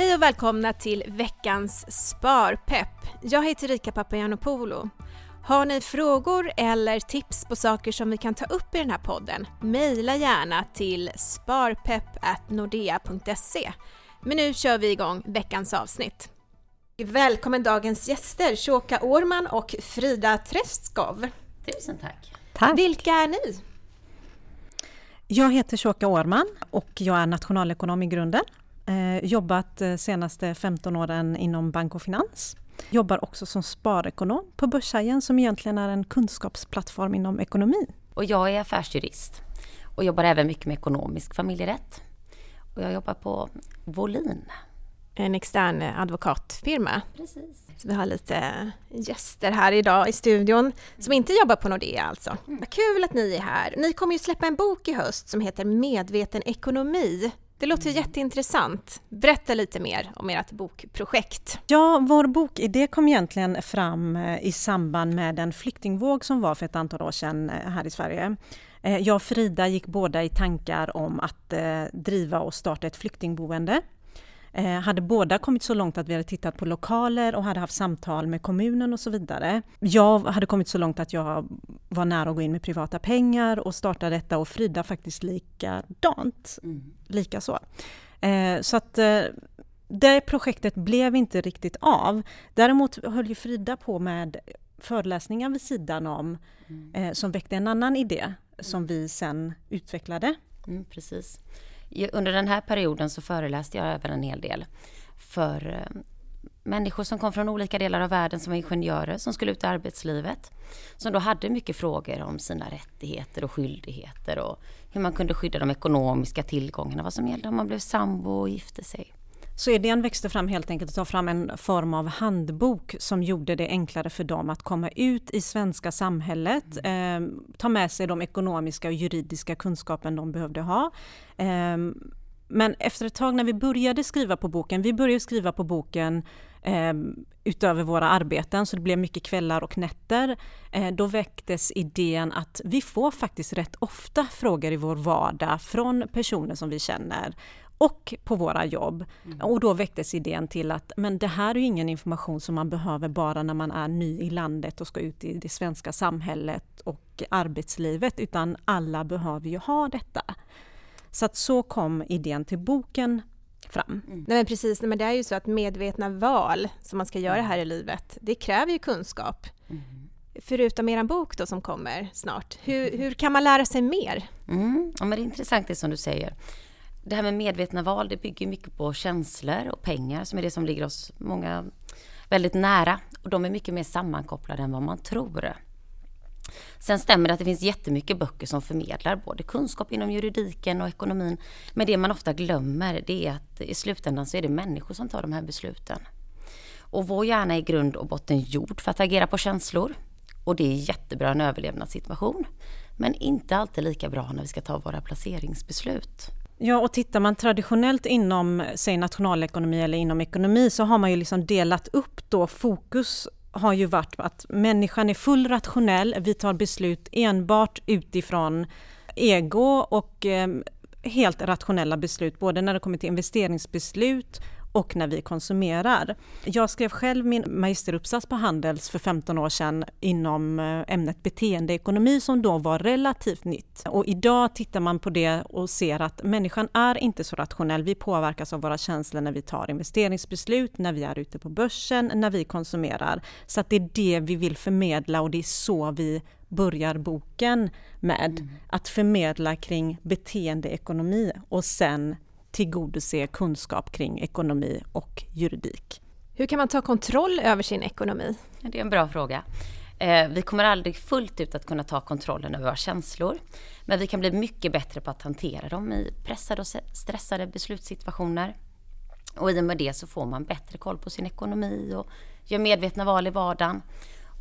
Hej och välkomna till veckans Sparpepp. Jag heter Rika Papagiannopoulou. Har ni frågor eller tips på saker som vi kan ta upp i den här podden? Mejla gärna till sparpepp.nordea.se. Men nu kör vi igång veckans avsnitt. Välkommen dagens gäster, Shoka Årman och Frida Träskov. Tusen tack. tack. Vilka är ni? Jag heter Shoka Årman och jag är nationalekonom i grunden. Eh, jobbat eh, senaste 15 åren inom bank och finans. Jobbar också som sparekonom på Börshajen som egentligen är en kunskapsplattform inom ekonomi. Och jag är affärsjurist och jobbar även mycket med ekonomisk familjerätt. Och jag jobbar på Volin. En extern advokatfirma. Precis. Så vi har lite gäster här idag i studion som inte jobbar på Nordea alltså. Mm. Vad kul att ni är här. Ni kommer ju släppa en bok i höst som heter Medveten ekonomi. Det låter jätteintressant. Berätta lite mer om ert bokprojekt. Ja, vår bokidé kom egentligen fram eh, i samband med den flyktingvåg som var för ett antal år sedan eh, här i Sverige. Eh, jag och Frida gick båda i tankar om att driva och starta ett flyktingboende hade båda kommit så långt att vi hade tittat på lokaler och hade haft samtal med kommunen och så vidare. Jag hade kommit så långt att jag var nära att gå in med privata pengar och starta detta och Frida faktiskt likadant. Mm. Lika så. Eh, så att eh, det projektet blev inte riktigt av. Däremot höll ju Frida på med föreläsningar vid sidan om mm. eh, som väckte en annan idé som vi sen utvecklade. Mm, precis under den här perioden så föreläste jag även en hel del för eh, människor som kom från olika delar av världen som var ingenjörer som skulle ut i arbetslivet. Som då hade mycket frågor om sina rättigheter och skyldigheter och hur man kunde skydda de ekonomiska tillgångarna, vad som gällde om man blev sambo och gifte sig. Så idén växte fram helt enkelt att ta fram en form av handbok som gjorde det enklare för dem att komma ut i svenska samhället, eh, ta med sig de ekonomiska och juridiska kunskapen de behövde ha. Eh, men efter ett tag när vi började skriva på boken, vi började skriva på boken eh, utöver våra arbeten, så det blev mycket kvällar och nätter. Eh, då väcktes idén att vi får faktiskt rätt ofta frågor i vår vardag från personer som vi känner och på våra jobb. Mm. Och då väcktes idén till att men det här är ju ingen information som man behöver bara när man är ny i landet och ska ut i det svenska samhället och arbetslivet, utan alla behöver ju ha detta. Så att så kom idén till boken fram. Mm. Nej men precis, men det är ju så att medvetna val som man ska göra mm. här i livet, det kräver ju kunskap. Mm. Förutom er bok då som kommer snart, hur, hur kan man lära sig mer? Mm. Ja, men det är intressant det som du säger det här med medvetna val, det bygger mycket på känslor och pengar som är det som ligger oss många väldigt nära. Och de är mycket mer sammankopplade än vad man tror. Sen stämmer det att det finns jättemycket böcker som förmedlar både kunskap inom juridiken och ekonomin. Men det man ofta glömmer det är att i slutändan så är det människor som tar de här besluten. Och vår hjärna är i grund och botten gjord för att agera på känslor. Och det är jättebra en överlevnadssituation. Men inte alltid lika bra när vi ska ta våra placeringsbeslut. Ja, och tittar man traditionellt inom säg nationalekonomi eller inom ekonomi så har man ju liksom delat upp då. Fokus har ju varit att människan är full rationell, vi tar beslut enbart utifrån ego och eh, helt rationella beslut, både när det kommer till investeringsbeslut och när vi konsumerar. Jag skrev själv min magisteruppsats på Handels för 15 år sedan inom eh, ämnet beteendeekonomi som då var relativt nytt. Och idag tittar man på det och ser att människan är inte så rationell. Vi påverkas av våra känslor när vi tar investeringsbeslut, när vi är ute på börsen, när vi konsumerar. Så att det är det vi vill förmedla och det är så vi börjar boken med. Mm. Att förmedla kring beteendeekonomi och sen tillgodose kunskap kring ekonomi och juridik. Hur kan man ta kontroll över sin ekonomi? Det är en bra fråga. Eh, vi kommer aldrig fullt ut att kunna ta kontrollen över våra känslor. Men vi kan bli mycket bättre på att hantera dem i pressade och stressade beslutssituationer. Och i och med det så får man bättre koll på sin ekonomi och gör medvetna val i vardagen.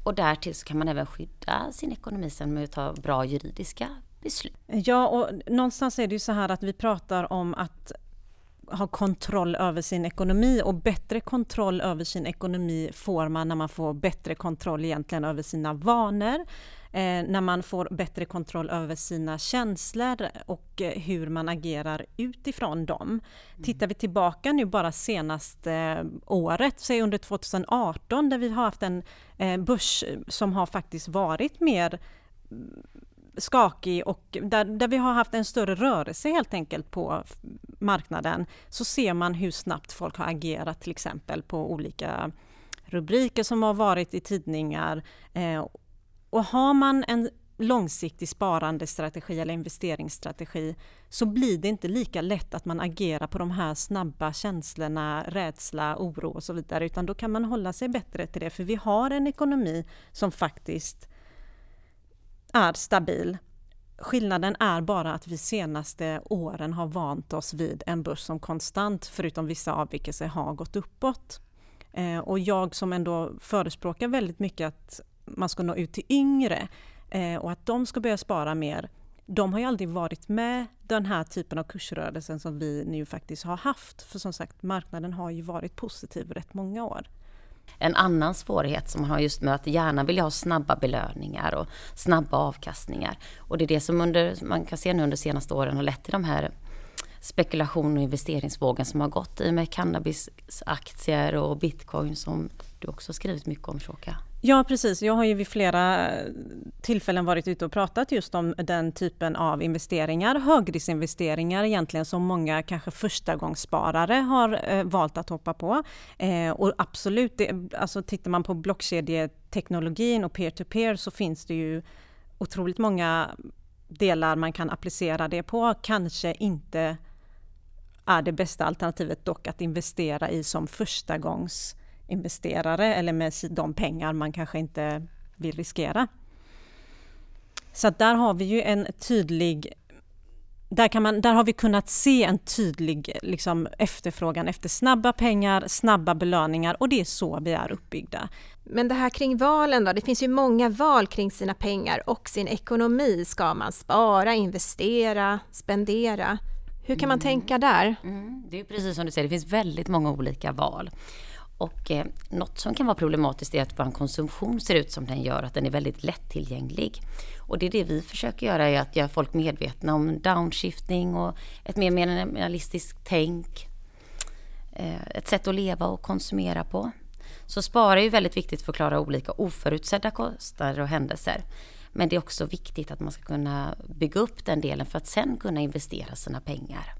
Och därtill så kan man även skydda sin ekonomi sen med att ta bra juridiska beslut. Ja, och någonstans är det ju så här att vi pratar om att ha kontroll över sin ekonomi och bättre kontroll över sin ekonomi får man när man får bättre kontroll egentligen över sina vanor. eh, när man får bättre kontroll över sina känslor och eh, hur man agerar utifrån dem. Mm. Tittar vi tillbaka nu bara senaste eh, året, säg under 2018 där vi har haft en börs som har faktiskt varit mer skakig och där, där vi har haft en större rörelse helt enkelt på marknaden så ser man hur snabbt folk har agerat till exempel på olika rubriker som har varit i tidningar. Eh, och har man en långsiktig sparandestrategi eller investeringsstrategi så blir det inte lika lätt att man agerar på de här snabba känslorna, rädsla, oro och så vidare utan då kan man hålla sig bättre till det för vi har en ekonomi som faktiskt är stabil. Skillnaden är bara att vi senaste åren har vant oss vid en börs som konstant, förutom vissa avvikelser, har gått uppåt. Eh, och jag som ändå förespråkar väldigt mycket att man ska nå ut till yngre eh, och att de ska börja spara mer. De har ju aldrig varit med den här typen av kursrörelsen som vi nu faktiskt har haft. För som sagt, marknaden har ju varit positiv rätt många år. En annan svårighet som man har just med att gärna vill ha snabba belöningar och snabba avkastningar. Och det är det som under, man kan se nu under senaste åren har lett till de här spekulation och investeringsvågen som har gått i med cannabisaktier och bitcoin som du också skrivit mycket om Shoka. Ja precis, jag har ju vid flera eh, tillfällen varit ute och pratat just om den typen av investeringar, högriskinvesteringar egentligen som många kanske förstagångssparare har eh, valt att hoppa på. Eh, och absolut, det, alltså tittar man på blockkedjeteknologin och peer-to-peer så finns det ju otroligt många delar man kan applicera det på. Kanske inte är det bästa alternativet dock att investera i som förstagångsinvesterare eller med de pengar man kanske inte vill riskera. Så där har vi ju en tydlig där, kan man, där har vi kunnat se en tydlig liksom, efterfrågan efter snabba pengar, snabba belöningar och det är så vi är uppbyggda. Men det här kring valen då, det finns ju många val kring sina pengar och sin ekonomi. Ska man spara, investera, spendera? Hur kan man mm. tänka där? Mm, det är precis som du säger, det finns väldigt många olika val. Och eh, något som kan vara problematiskt är att vår konsumtion ser ut som den gör, att den är väldigt lättillgänglig. Och det är det vi försöker göra, är att göra folk medvetna om downshifting och ett mer minimalistiskt tänk. Eh, ett sätt att leva och konsumera på. Så spara är ju väldigt viktigt för att klara olika oförutsedda kostnader och händelser. Men det är också viktigt att man ska kunna bygga upp den delen för att sen kunna investera sina pengar.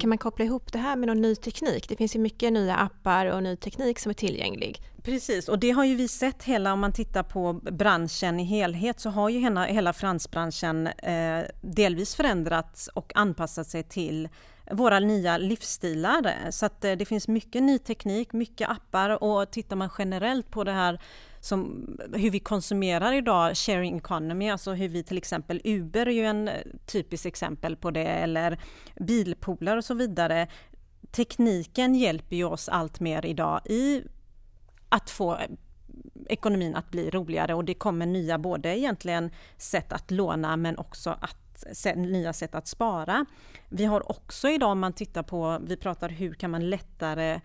Kan man koppla ihop det här med någon ny teknik? Det finns ju mycket nya appar och ny teknik som är tillgänglig. Precis, och det har ju vi sett hela, om man tittar på branschen i helhet, så har ju hela, hela fransbranschen eh, delvis förändrats och anpassat sig till våra nya livsstilar. Så att eh, det finns mycket ny teknik, mycket appar och tittar man generellt på det här som hur vi konsumerar idag, sharing economy, alltså hur vi till exempel Uber är ju en eh, typiskt exempel på det, eller bilpooler och så vidare. Tekniken hjälper ju oss allt mer idag i att få eh, ekonomin att bli roligare och det kommer nya både egentligen sätt att låna men också att nya sätt att spara. Vi har också idag om man tittar på, vi pratar hur kan man lättare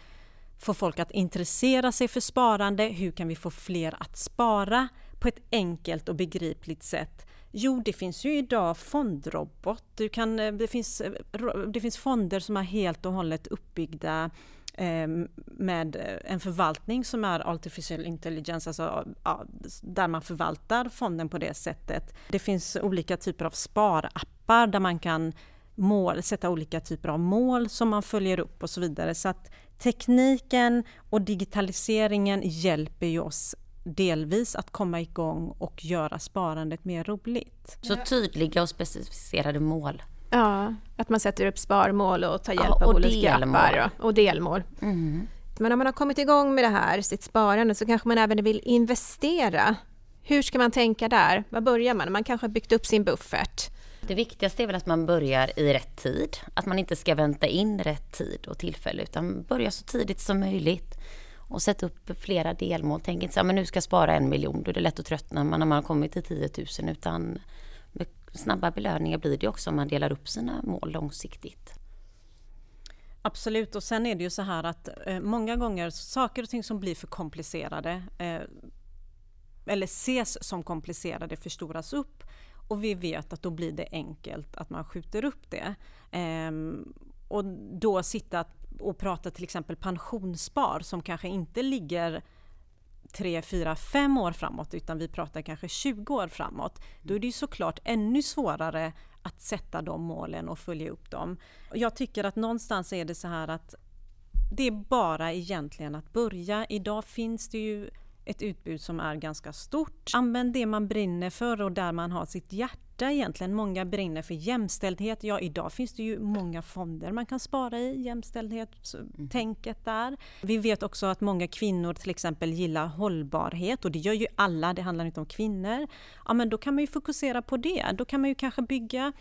få folk att intressera sig för sparande? Hur kan vi få fler att spara på ett enkelt och begripligt sätt? Jo, det finns ju idag fondrobot. Du kan, eh, det, finns, eh, det finns fonder som är helt och hållet uppbyggda Ehm, med eh, en förvaltning som är artificiell intelligence, alltså ja, där man förvaltar fonden på det sättet. Det finns olika typer av sparappar där man kan mål, sätta olika typer av mål som man följer upp och så vidare. Så att tekniken och digitaliseringen hjälper ju oss delvis att komma igång och göra sparandet mer roligt. Så tydliga och specificerade mål. Ja, att man sätter upp sparmål och tar hjälp ja, och av olika appar och, och delmål. Mm. Men om man har kommit igång med det här, sitt sparande, så kanske man även vill investera. Hur ska man tänka där? Var börjar man? Man kanske har byggt upp sin buffert. Det viktigaste är väl att man börjar i rätt tid. Att man inte ska vänta in rätt tid och tillfälle utan börja så tidigt som möjligt. Och sätta upp flera delmål. Tänk inte så här, nu ska jag spara en miljon. Då är det lätt att tröttna när man har kommit till 10 000. Utan snabba belöningar blir det också om man delar upp sina mål långsiktigt. Absolut, och sen är det ju så här att eh, många gånger saker och ting som blir för komplicerade eh, eller ses som komplicerade förstoras upp och vi vet att då blir det enkelt att man skjuter upp det. Eh, och då sitta och prata till exempel pensionsspar som kanske inte ligger tre, fyra, fem år framåt utan vi pratar kanske 20 år framåt. Då är det ju såklart ännu svårare att sätta de målen och följa upp dem. Jag tycker att någonstans är det så här att det är bara egentligen att börja. Idag finns det ju ett utbud som är ganska stort. Använd det man brinner för och där man har sitt hjärta egentligen. Många brinner för jämställdhet. Ja, idag finns det ju många fonder man kan spara i, jämställdhetstänket där. Vi vet också att många kvinnor till exempel gillar hållbarhet och det gör ju alla, det handlar inte om kvinnor. Ja, men då kan man ju fokusera på det. Då kan man ju kanske bygga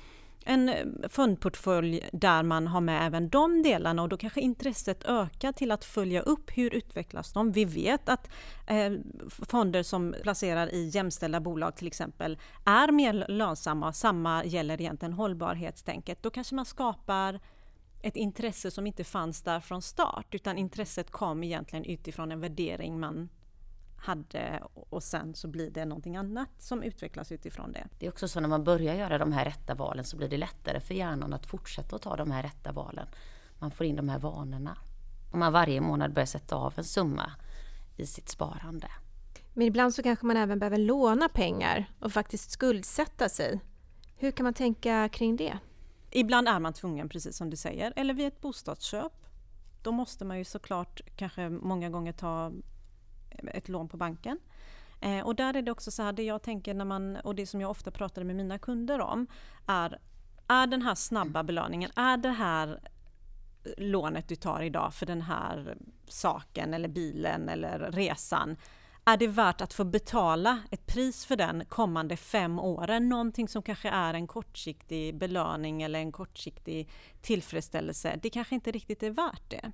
en eh, fondportfölj där man har med även de delarna och då kanske intresset ökar till att följa upp hur utvecklas de. Vi vet att eh, fonder som placerar i jämställda bolag till exempel är mer lönsamma. Samma gäller egentligen hållbarhetstänket. Då kanske man skapar ett intresse som inte fanns där från start utan intresset kom egentligen utifrån en värdering man hade och sen så blir det någonting annat som utvecklas utifrån det. Det är också så när man börjar göra de här rätta valen så blir det lättare för hjärnan att fortsätta att ta de här rätta valen. Man får in de här vanorna. Om man varje månad börjar sätta av en summa i sitt sparande. Men ibland så kanske man även behöver låna pengar och faktiskt skuldsätta sig. Hur kan man tänka kring det? Ibland är man tvungen, precis som du säger, eller vid ett bostadsköp. Då måste man ju såklart kanske många gånger ta ett lån på banken. Eh, och där är det också så här, det jag tänker när man, och det som jag ofta pratar med mina kunder om, är, är den här snabba belöningen, är det här lånet du tar idag för den här saken eller bilen eller resan, är det värt att få betala ett pris för den kommande fem åren? Någonting som kanske är en kortsiktig belöning eller en kortsiktig tillfredsställelse. Det kanske inte riktigt är värt det.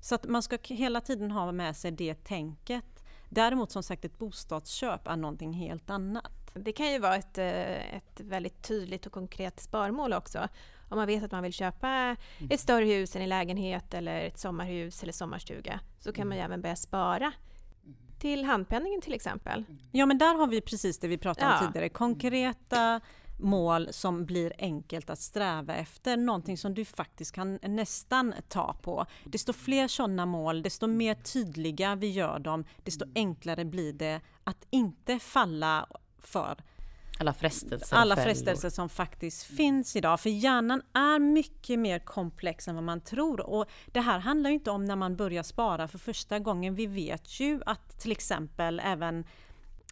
Så att man ska hela tiden ha med sig det tänket. Däremot som sagt ett bostadsköp är någonting helt annat. Det kan ju vara ett, eh, ett väldigt tydligt och konkret sparmål också. Om man vet att man vill köpa mm. ett större hus, en lägenhet eller ett sommarhus eller sommarstuga så kan man ju mm. även börja spara till handpenningen till exempel. Ja men där har vi precis det vi pratade om ja. tidigare, konkreta mål som blir enkelt att sträva efter, någonting som du faktiskt kan nästan ta på. Desto fler sådana mål, desto mer tydliga vi gör dem, desto enklare blir det att inte falla för alla frestelser, alla frestelser som faktiskt finns idag. För hjärnan är mycket mer komplex än vad man tror. Och det här handlar inte om när man börjar spara för första gången. Vi vet ju att till exempel även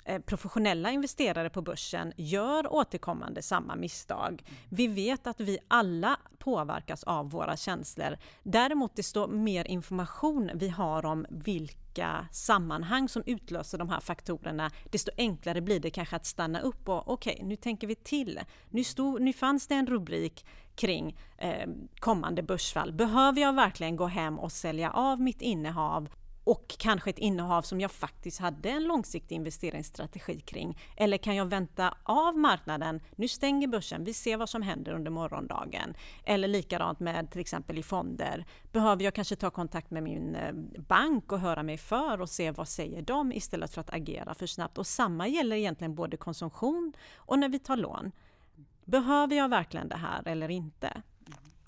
Eh, professionella investerare på börsen gör återkommande samma misstag. Vi vet att vi alla påverkas av våra känslor. Däremot desto mer information vi har om vilka sammanhang som utlöser de här faktorerna, desto enklare blir det kanske att stanna upp och okej, okay, nu tänker vi till. Nu, stod, nu fanns det en rubrik kring eh, kommande börsfall. Behöver jag verkligen gå hem och sälja av mitt innehav och kanske ett innehav som jag faktiskt hade en långsiktig investeringsstrategi kring. Eller kan jag vänta av marknaden? Nu stänger börsen, vi ser vad som händer under morgondagen. Eller likadant med till exempel i fonder. Behöver jag kanske ta kontakt med min eh, bank och höra mig för och se vad säger de istället för att agera för snabbt. Och samma gäller egentligen både konsumtion och när vi tar lån. Behöver jag verkligen det här eller inte?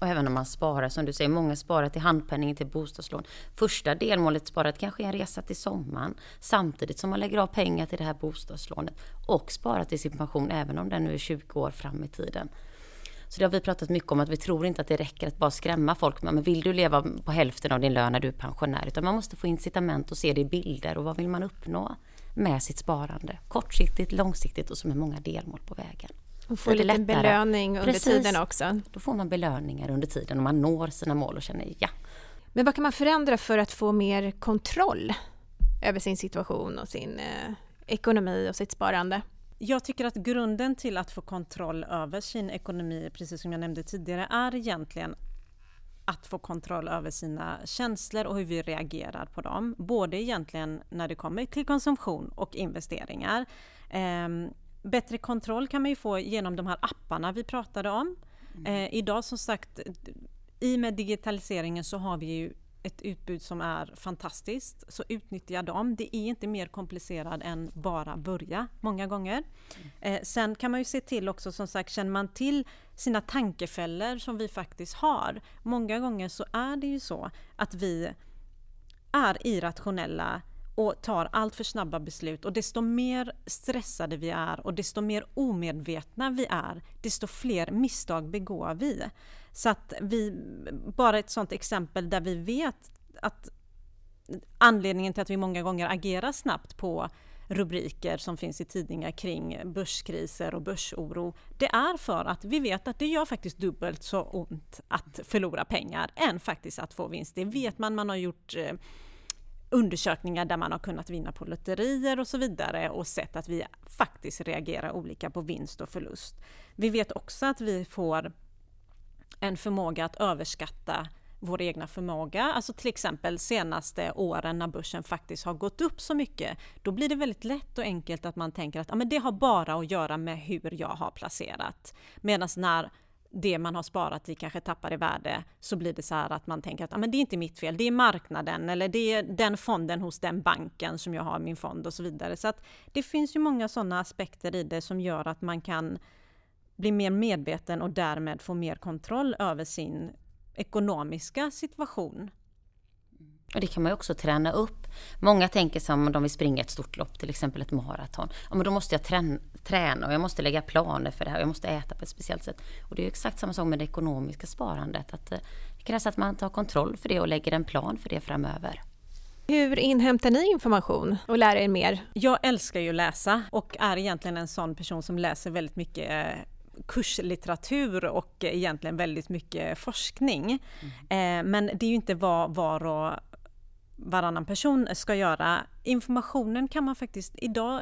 Och även om man sparar, som du säger, många sparar till handpenning till bostadslån. Första delmålet sparat kanske är en resa till sommaren, samtidigt som man lägger av pengar till det här bostadslånet och sparar till sin pension, även om den nu är 20 år fram i tiden. Så det har vi pratat mycket om, att vi tror inte att det räcker att bara skrämma folk med, men vill du leva på hälften av din lön när du är pensionär? Utan man måste få incitament och se det i bilder och vad vill man uppnå med sitt sparande? Kortsiktigt, långsiktigt och som är många delmål på vägen. Och få lite lättare. belöning under Precis. tiden också. Då får man belöningar under tiden och man når sina mål och känner ja. Men vad kan man förändra för att få mer kontroll över sin situation och sin eh, ekonomi och sitt sparande? Jag tycker att grunden till att få kontroll över sin ekonomi, precis som jag nämnde tidigare, är egentligen att få kontroll över sina känslor och hur vi reagerar på dem. Både egentligen när det kommer till konsumtion och investeringar. Bättre kontroll kan man ju få genom de här apparna vi pratade om. Mm. Eh, idag som sagt, i och med digitaliseringen så har vi ju ett utbud som är fantastiskt, så utnyttja dem. Det är inte mer komplicerat än bara börja, många gånger. Eh, sen kan man ju se till också, som sagt, känner man till sina tankefällor som vi faktiskt har. Många gånger så är det ju så att vi är irrationella och tar allt för snabba beslut och desto mer stressade vi är och desto mer omedvetna vi är, desto fler misstag begår vi. Så att vi, bara ett sådant exempel där vi vet att anledningen till att vi många gånger agerar snabbt på rubriker som finns i tidningar kring börskriser och börsoro. Det är för att vi vet att det gör faktiskt dubbelt så ont att förlora pengar än faktiskt att få vinst. Det vet man, man har gjort eh, undersökningar där man har kunnat vinna på lotterier och så vidare och sett att vi faktiskt reagerar olika på vinst och förlust. Vi vet också att vi får en förmåga att överskatta vår egna förmåga. Alltså till exempel senaste åren när börsen faktiskt har gått upp så mycket. Då blir det väldigt lätt och enkelt att man tänker att ja, men det har bara att göra med hur jag har placerat. Medan när det man har sparat i kanske tappar i värde så blir det så här att man tänker att ah, men det är inte mitt fel, det är marknaden eller det är den fonden hos den banken som jag har min fond och så vidare. Så att det finns ju många sådana aspekter i det som gör att man kan bli mer medveten och därmed få mer kontroll över sin ekonomiska situation. Och det kan man ju också träna upp. Många tänker som om de vill springa ett stort lopp, till exempel ett maraton. Ja, men då måste jag träna och jag måste lägga planer för det här och jag måste äta på ett speciellt sätt. Och det är exakt samma sak med det ekonomiska sparandet. Att eh, det krävs att man tar kontroll för det och lägger en plan för det framöver. Hur inhämtar ni information och lär er mer? Jag älskar ju att läsa och är egentligen en sån person som läser väldigt mycket eh, kurslitteratur och egentligen väldigt mycket forskning. Mm. Eh, men det är ju inte vad var och varannan person ska göra. Informationen kan man faktiskt idag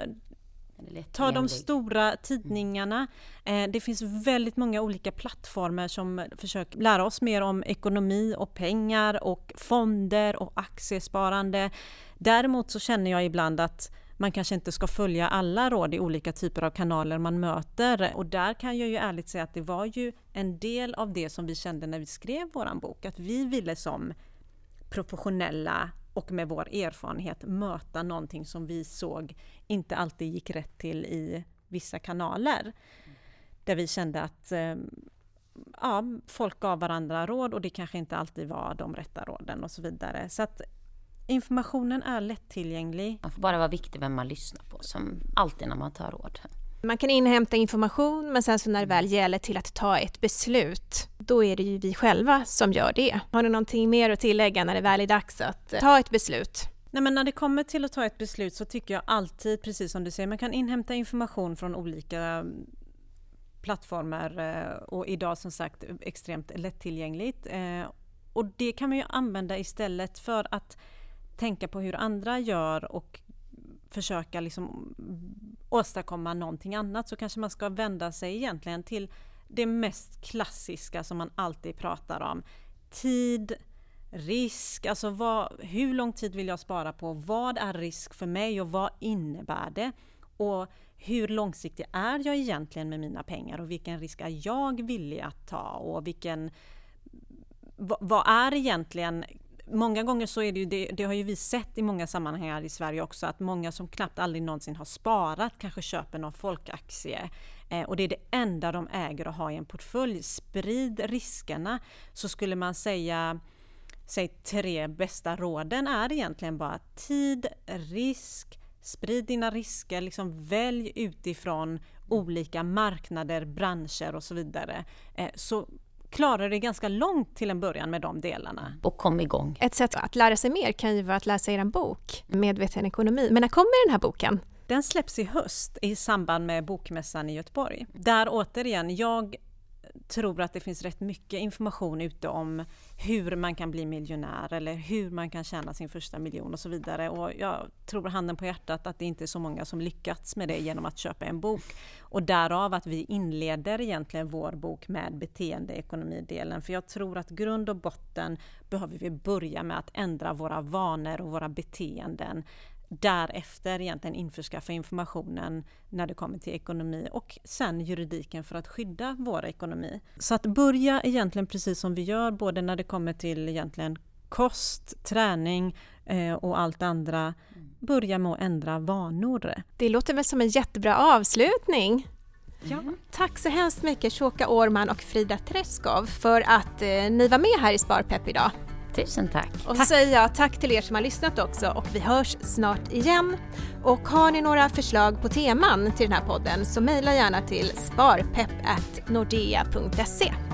Ta de stora tidningarna. Eh, det finns väldigt många olika plattformar som försöker lära oss mer om ekonomi och pengar och fonder och aktiesparande. Däremot så känner jag ibland att man kanske inte ska följa alla råd i olika typer av kanaler man möter. Och där kan jag ju ärligt säga att det var ju en del av det som vi kände när vi skrev våran bok, att vi ville som professionella och med vår erfarenhet möta någonting som vi såg inte alltid gick rätt till i vissa kanaler. Där vi kände att eh, ja, folk gav varandra råd och det kanske inte alltid var de rätta råden och så vidare. Så att informationen är lättillgänglig. Man får bara vara viktig vem man lyssnar på, som alltid när man tar råd. Man kan inhämta information men sen så när det väl gäller till att ta ett beslut, då är det ju vi själva som gör det. Har ni någonting mer att tillägga när det väl är dags att ta ett beslut? Nej, men när det kommer till att ta ett beslut så tycker jag alltid, precis som du säger, man kan inhämta information från olika plattformar eh, och idag som sagt extremt lättillgängligt. Eh, och det kan man ju använda istället för att tänka på hur andra gör och försöka liksom åstadkomma någonting annat så kanske man ska vända sig egentligen till det mest klassiska som man alltid pratar om. Tid, risk, alltså vad, hur lång tid vill jag spara på? Vad är risk för mig och vad innebär det? Och hur långsiktig är jag egentligen med mina pengar och vilken risk är jag villig att ta och vilken vad är egentligen många gånger så är det ju, det, det, har ju vi sett i många sammanhang här i Sverige också, att många som knappt aldrig någonsin har sparat kanske köper någon folkaktie. Eh, och det är det enda de äger och har i en portfölj. Sprid riskerna. Så skulle man säga, säg tre bästa råden är egentligen bara tid, risk, sprid dina risker, liksom välj utifrån olika marknader, branscher och så vidare. Eh, så klarade det ganska långt till en början med de delarna. Och kom igång. Ett sätt att lära sig mer kan ju vara att läsa er bok Medveten ekonomi. Men när kommer den här boken? Den släpps i höst i samband med Bokmässan i Göteborg. Där återigen, jag tror att det finns rätt mycket information ute om hur man kan bli miljonär eller hur man kan tjäna sin första miljon och så vidare. Och jag tror handen på hjärtat att det inte är så många som lyckats med det genom att köpa en bok. Och därav att vi inleder egentligen vår bok med beteendeekonomidelen. För jag tror att grund och botten behöver vi börja med att ändra våra vanor och våra beteenden därefter egentligen införskaffa informationen när det kommer till ekonomi och sen juridiken för att skydda vår ekonomi. Så att börja egentligen precis som vi gör både när det kommer till egentligen kost, träning eh, och allt andra börja med att ändra vanor. Det låter väl som en jättebra avslutning. Ja. Tack så hemskt mycket Shoka Årman och Frida Treskov för att eh, ni var med här i Sparpepp idag. Tusen tack. Och så säger jag tack till er som har lyssnat också och vi hörs snart igen. Och har ni några förslag på teman till den här podden så mejla gärna till sparpepp.nordea.se.